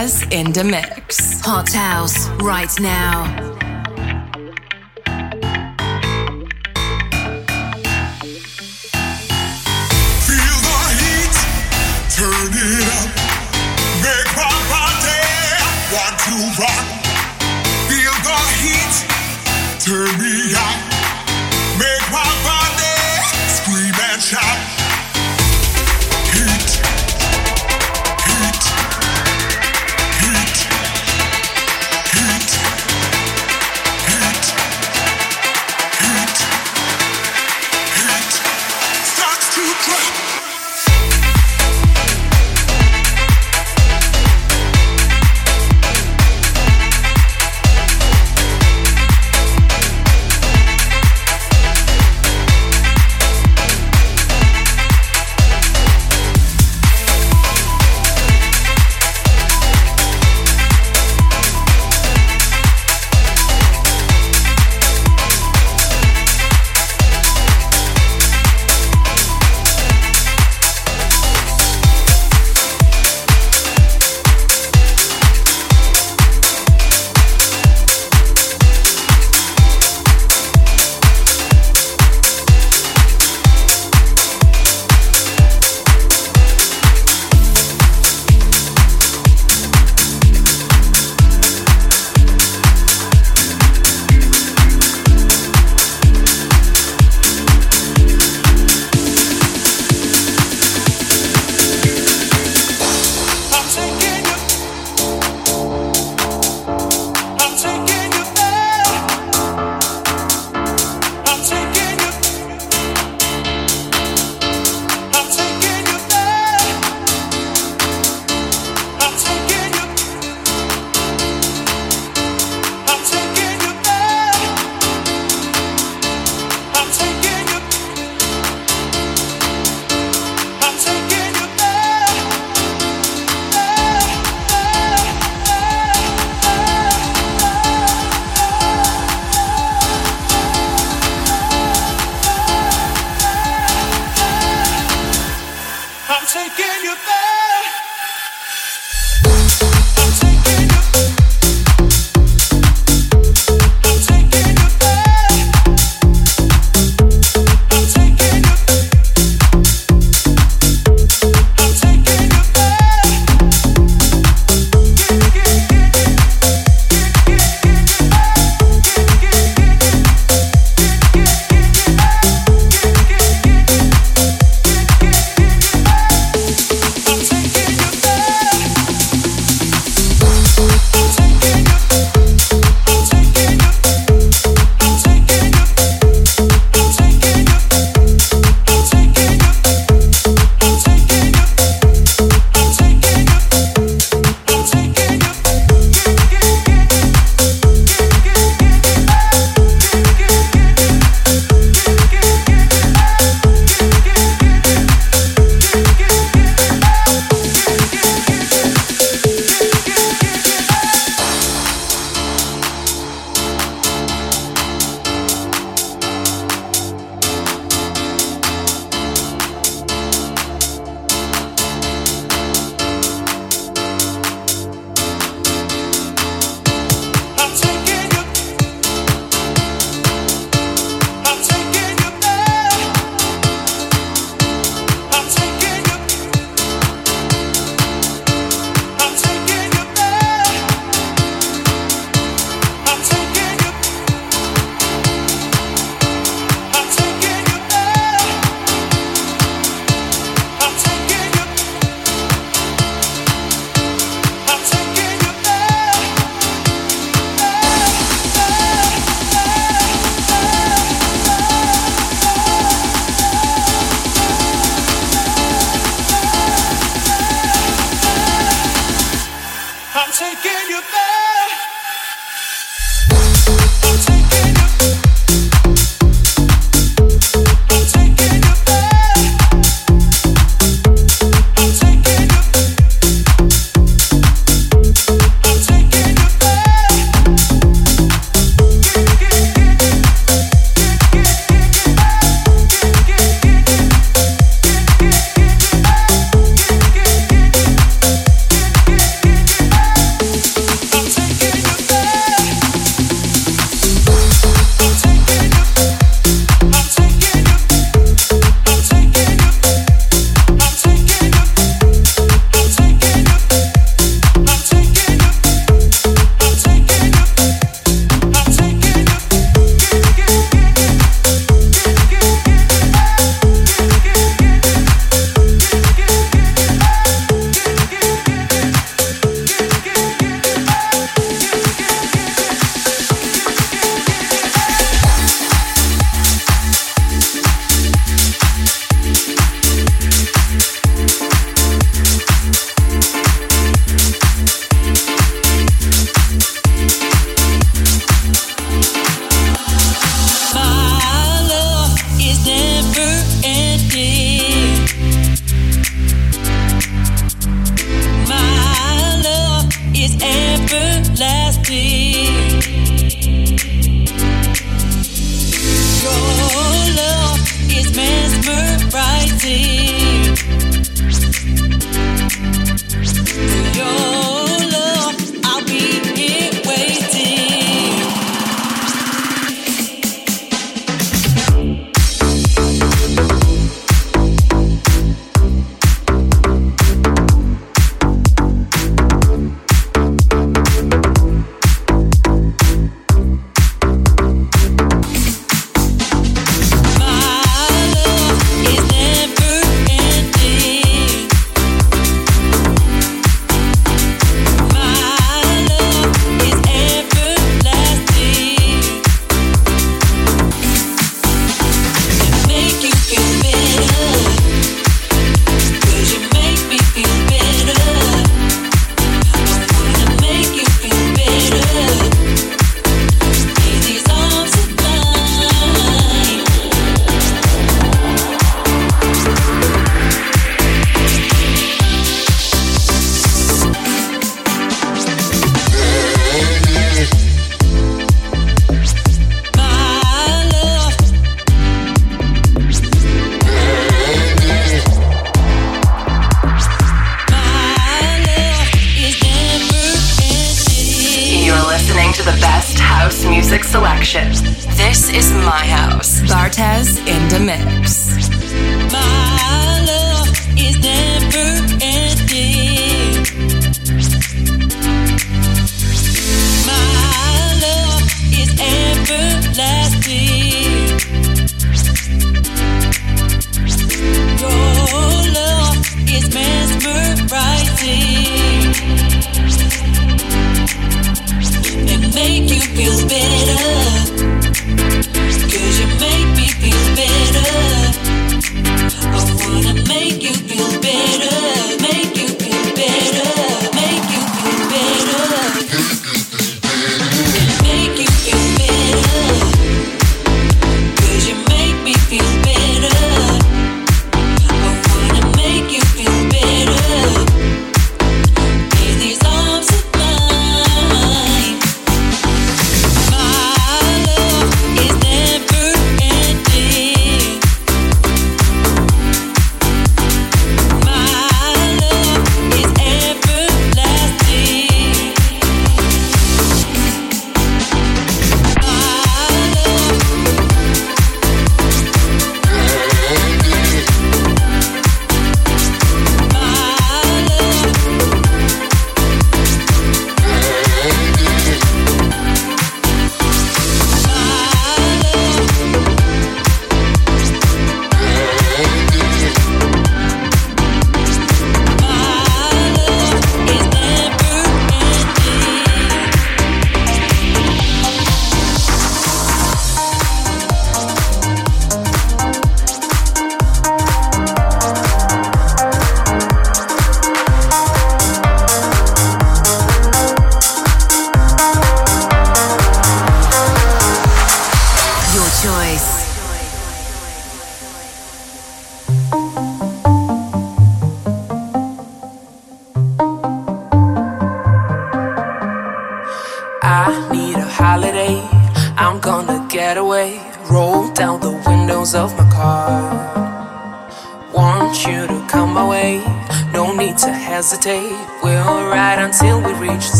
Jazz in the Mix. Hot House, right now.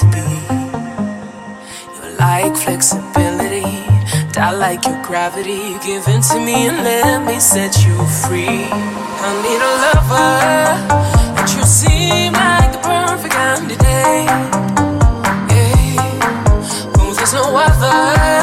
to be. You're like flexibility, I like your gravity. Give in to me and let me set you free. I need a lover, and you seem like the perfect candidate. Yeah. Oh, there's no other.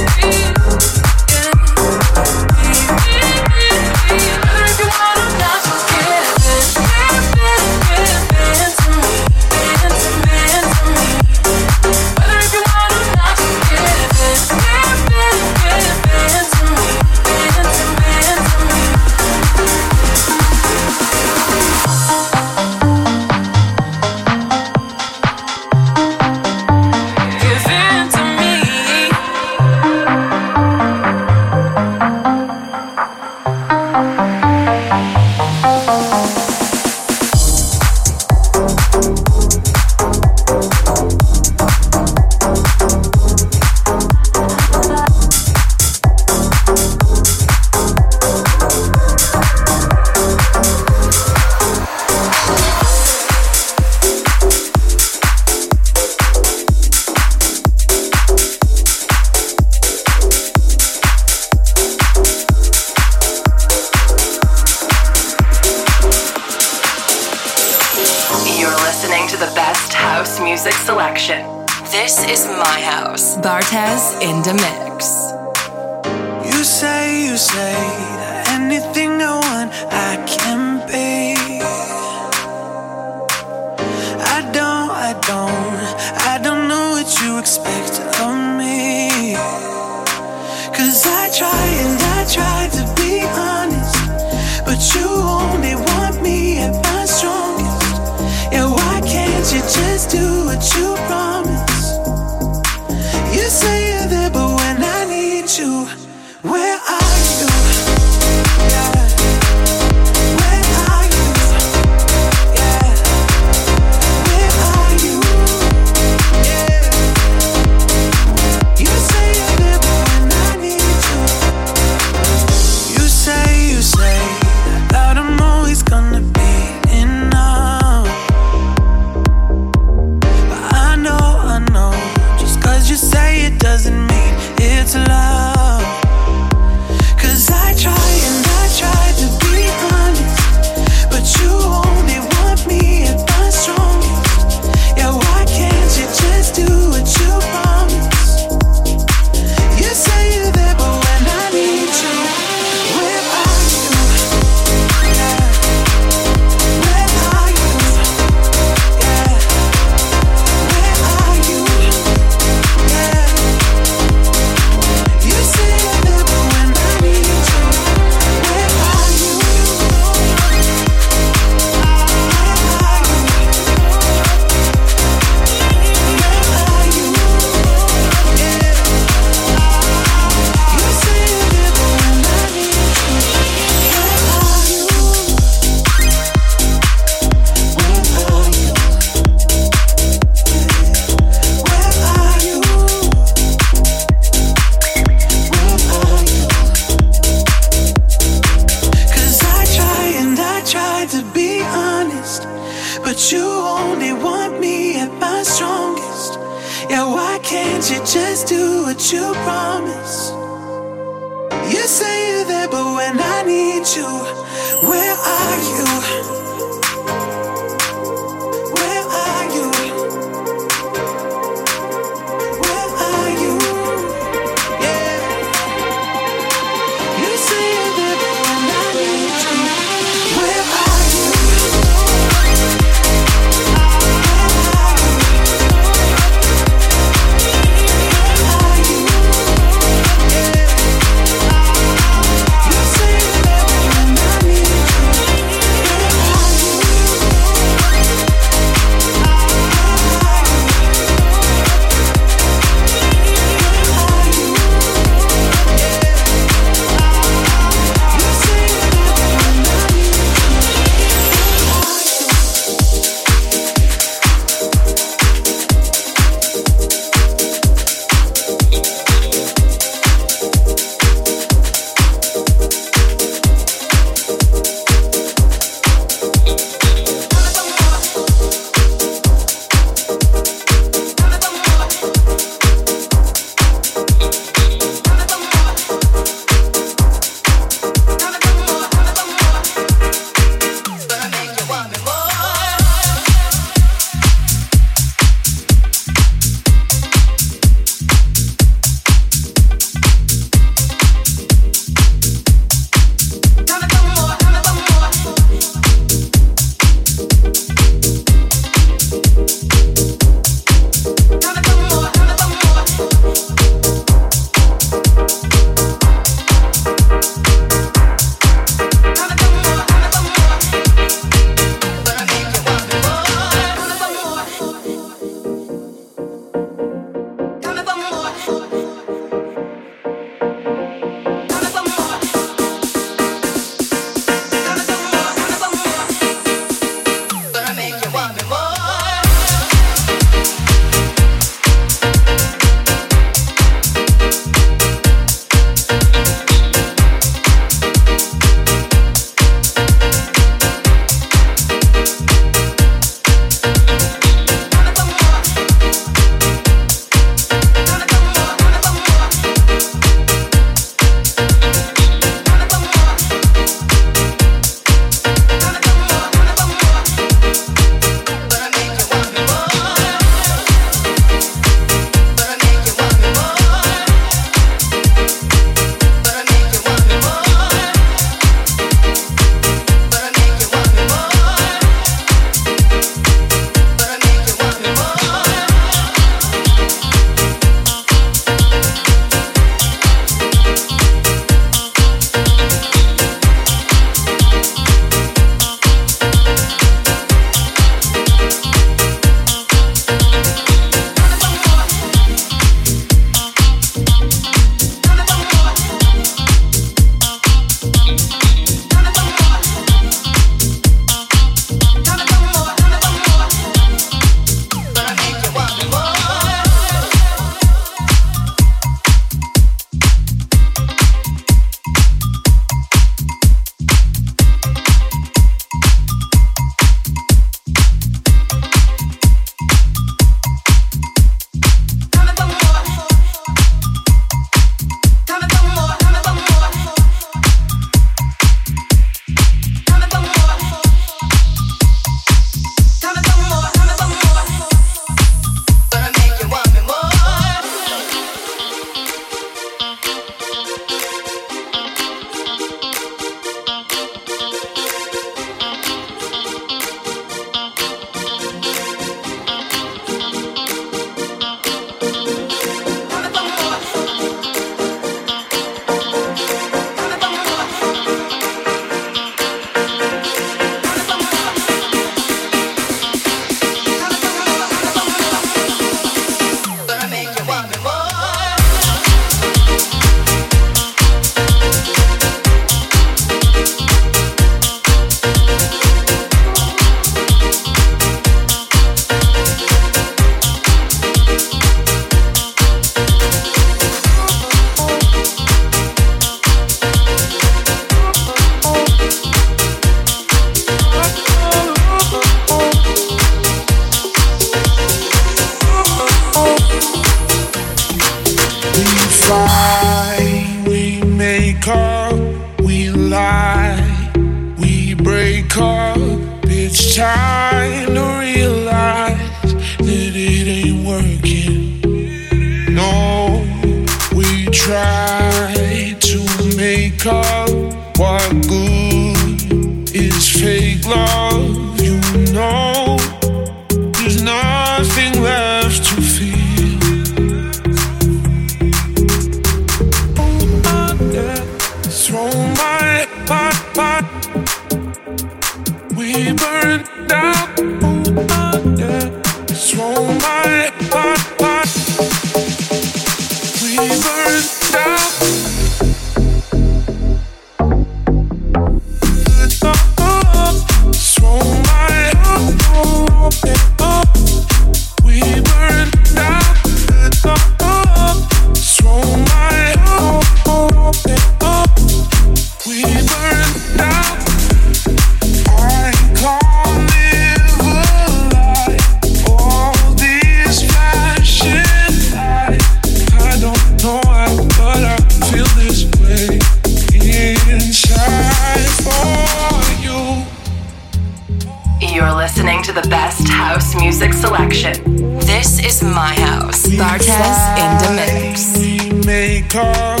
You're listening to the best house music selection. This is my house. Bartez in the mix. We make up,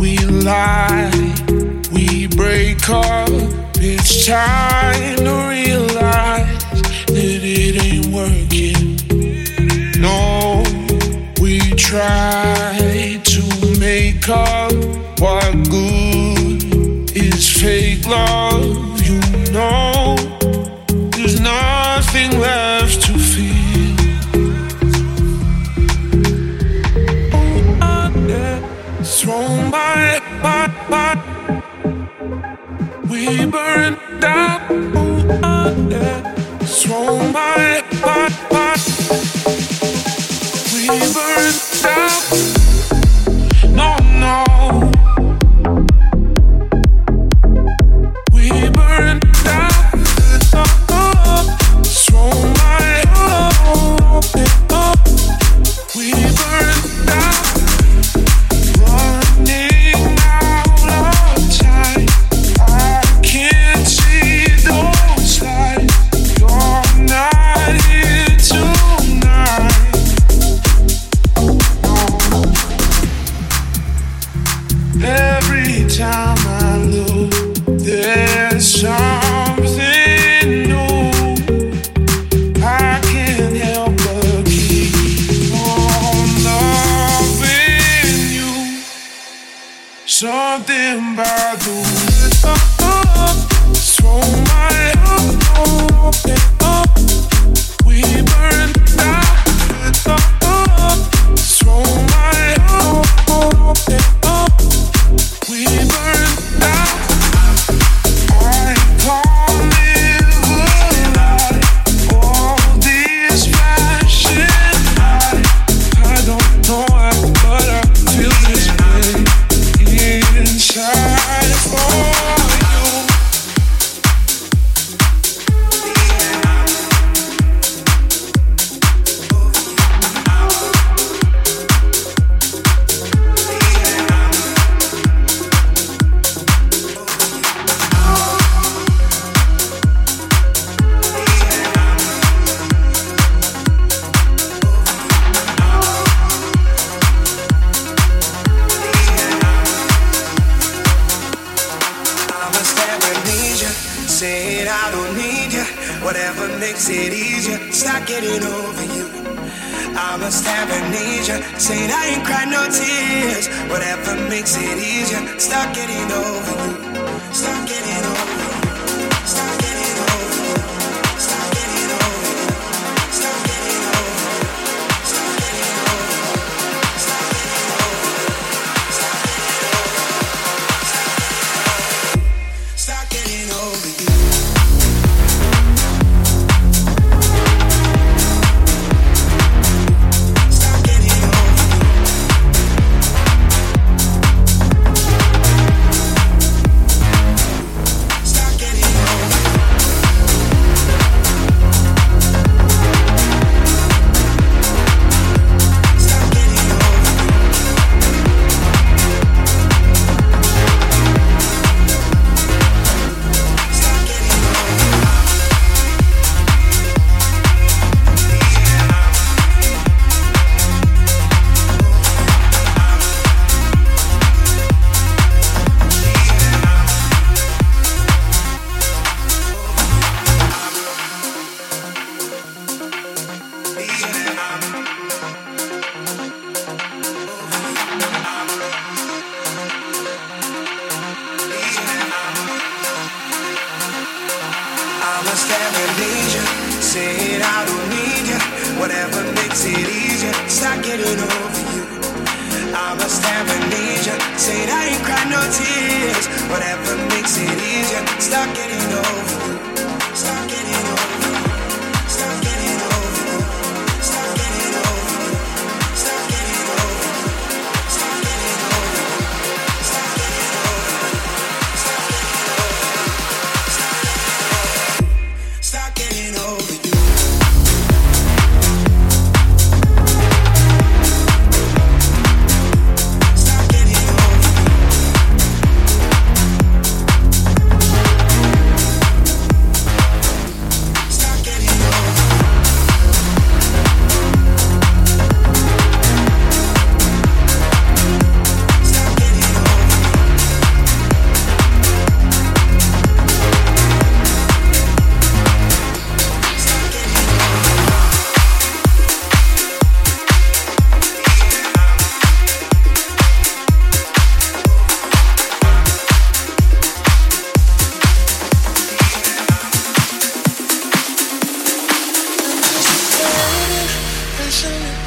we lie, we break up. It's time to realize that it ain't working. No, we try. yeah.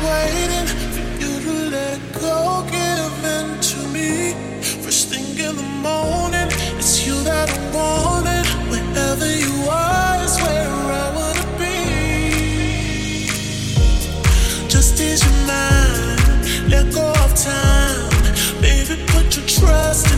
waiting for you to let go, to me. First thing in the morning, it's you that I. Wherever you are is where I wanna be. Just ease your mind, let go of time, baby. Put your trust.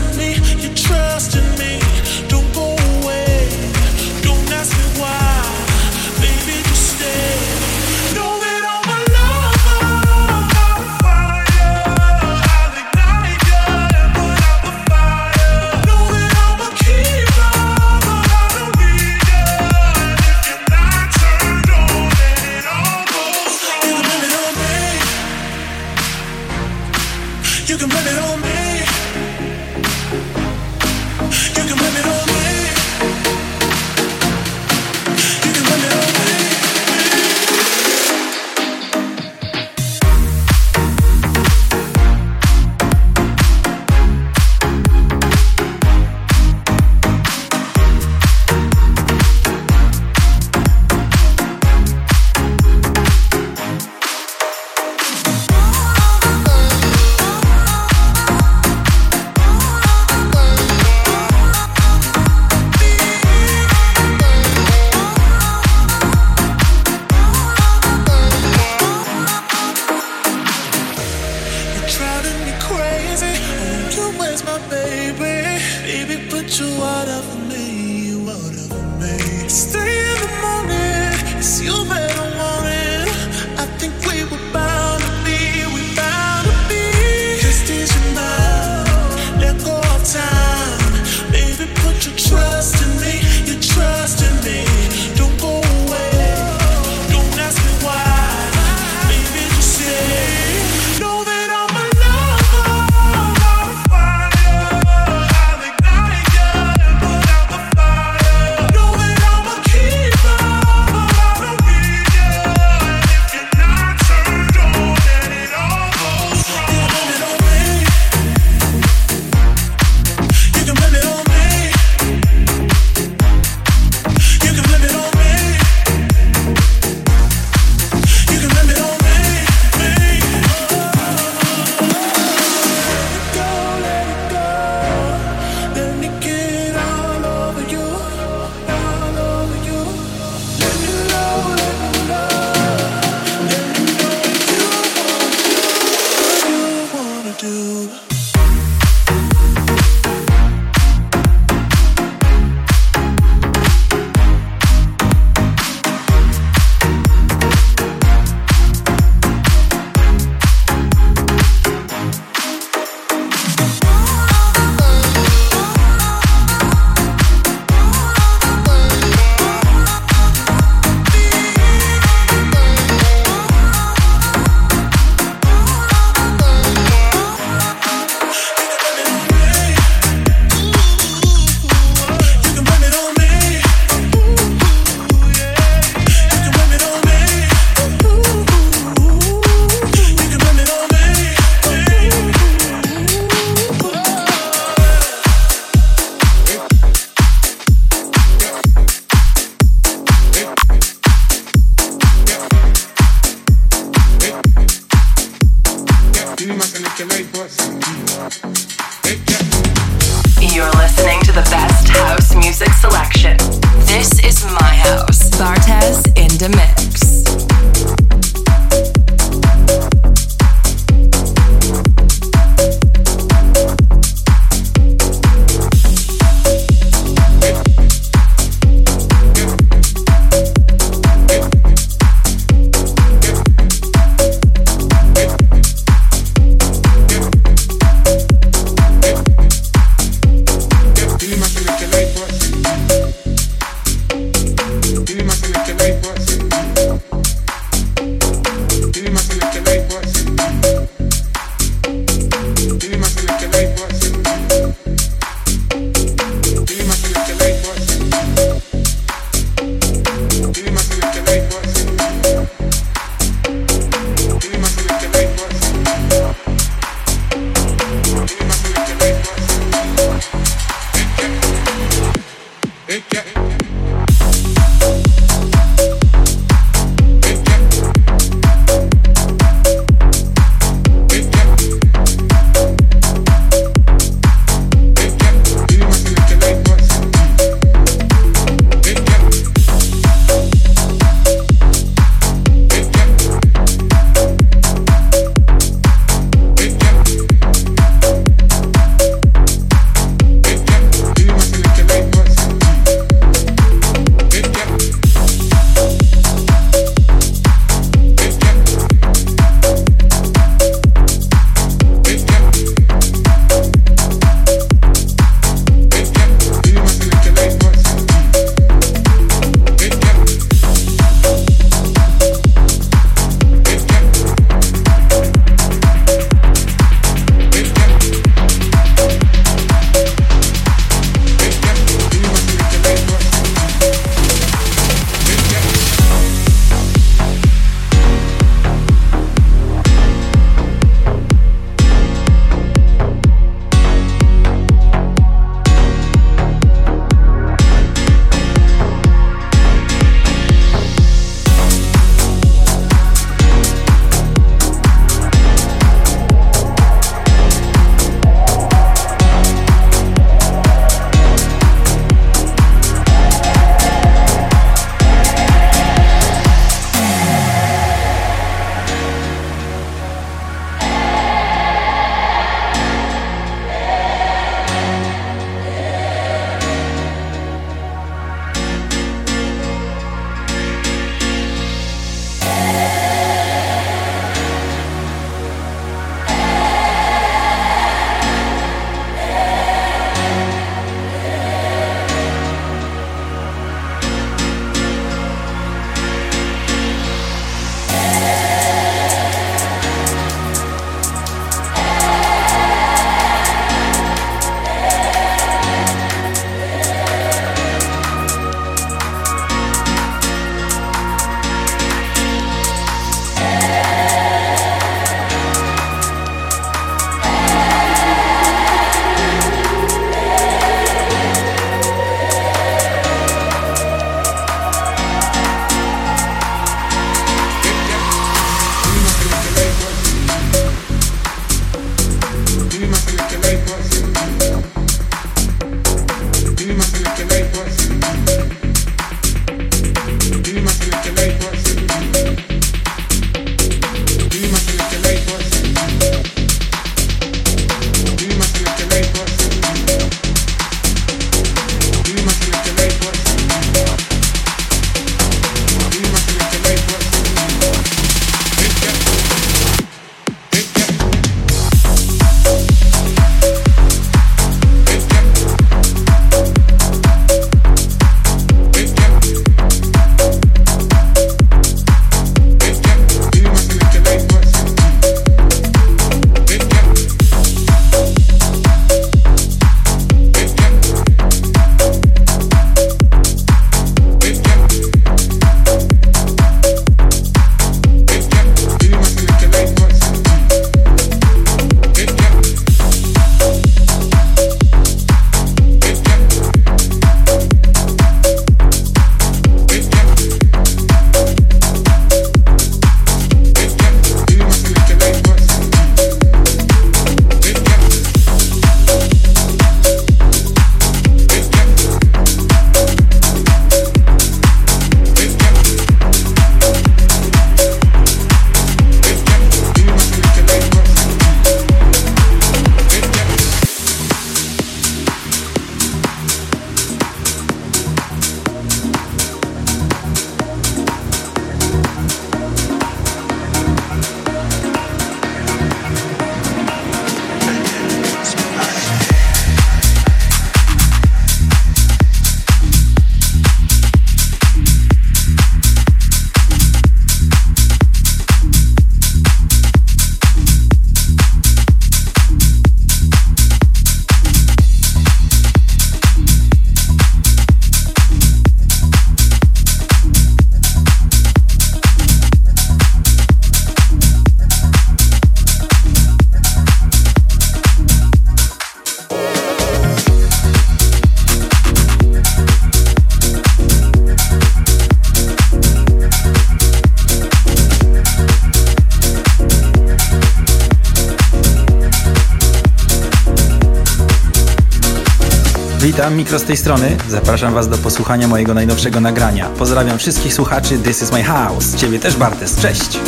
Witam, Mikro z tej strony. Zapraszam Was do posłuchania mojego najnowszego nagrania. Pozdrawiam wszystkich słuchaczy This is my house. Ciebie też, Bartes. Cześć!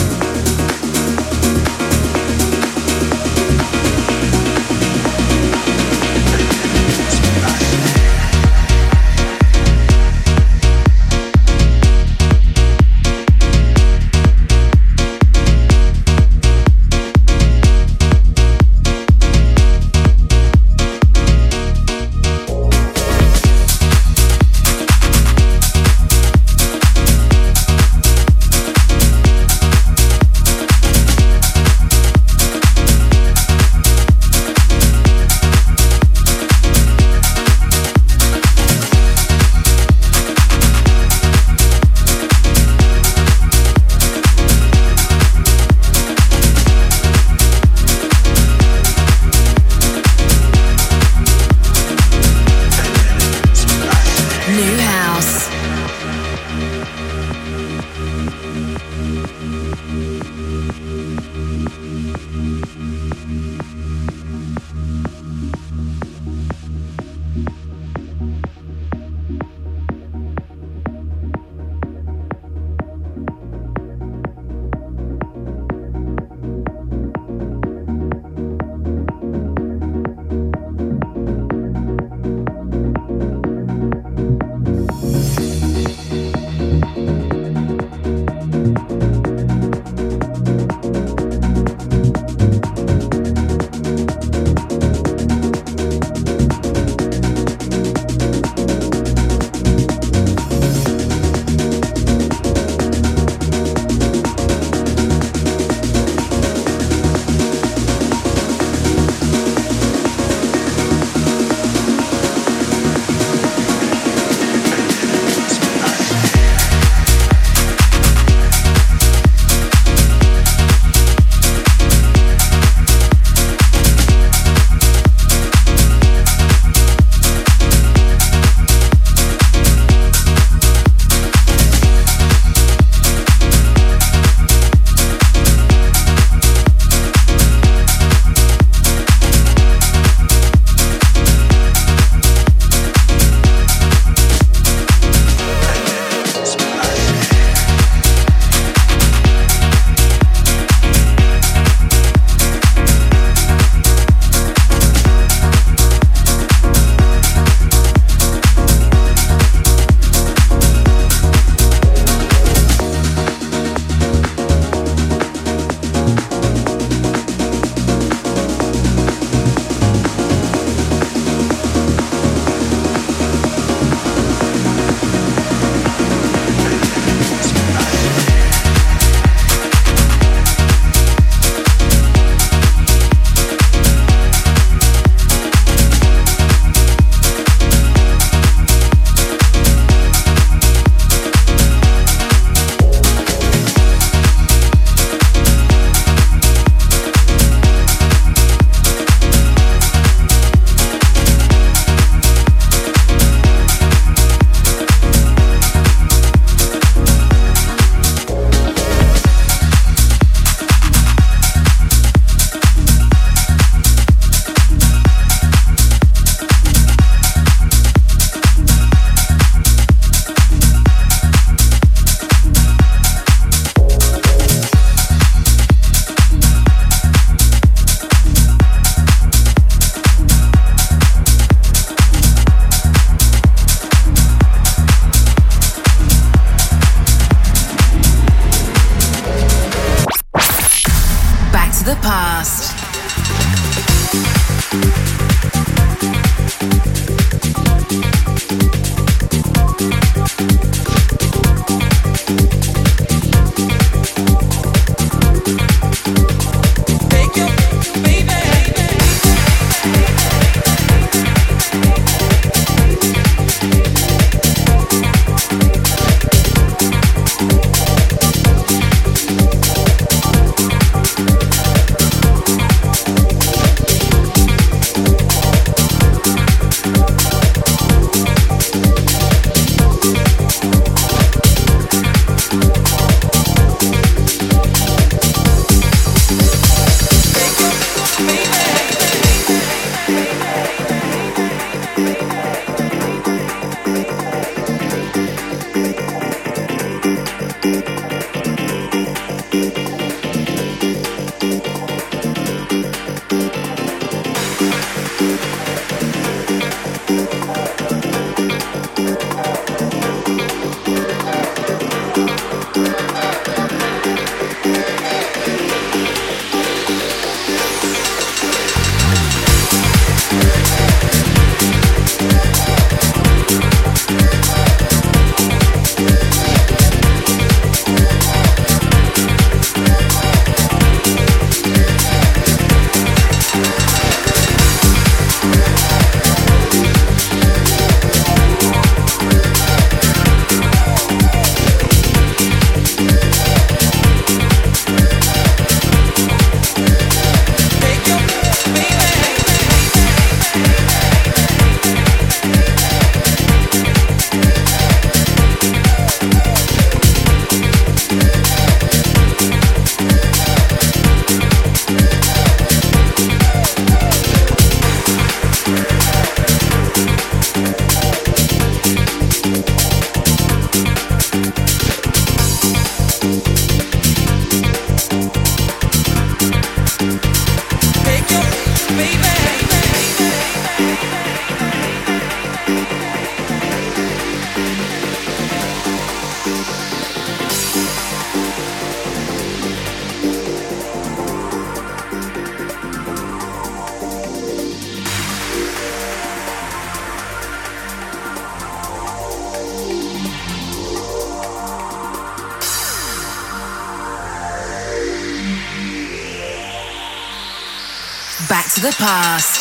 The past.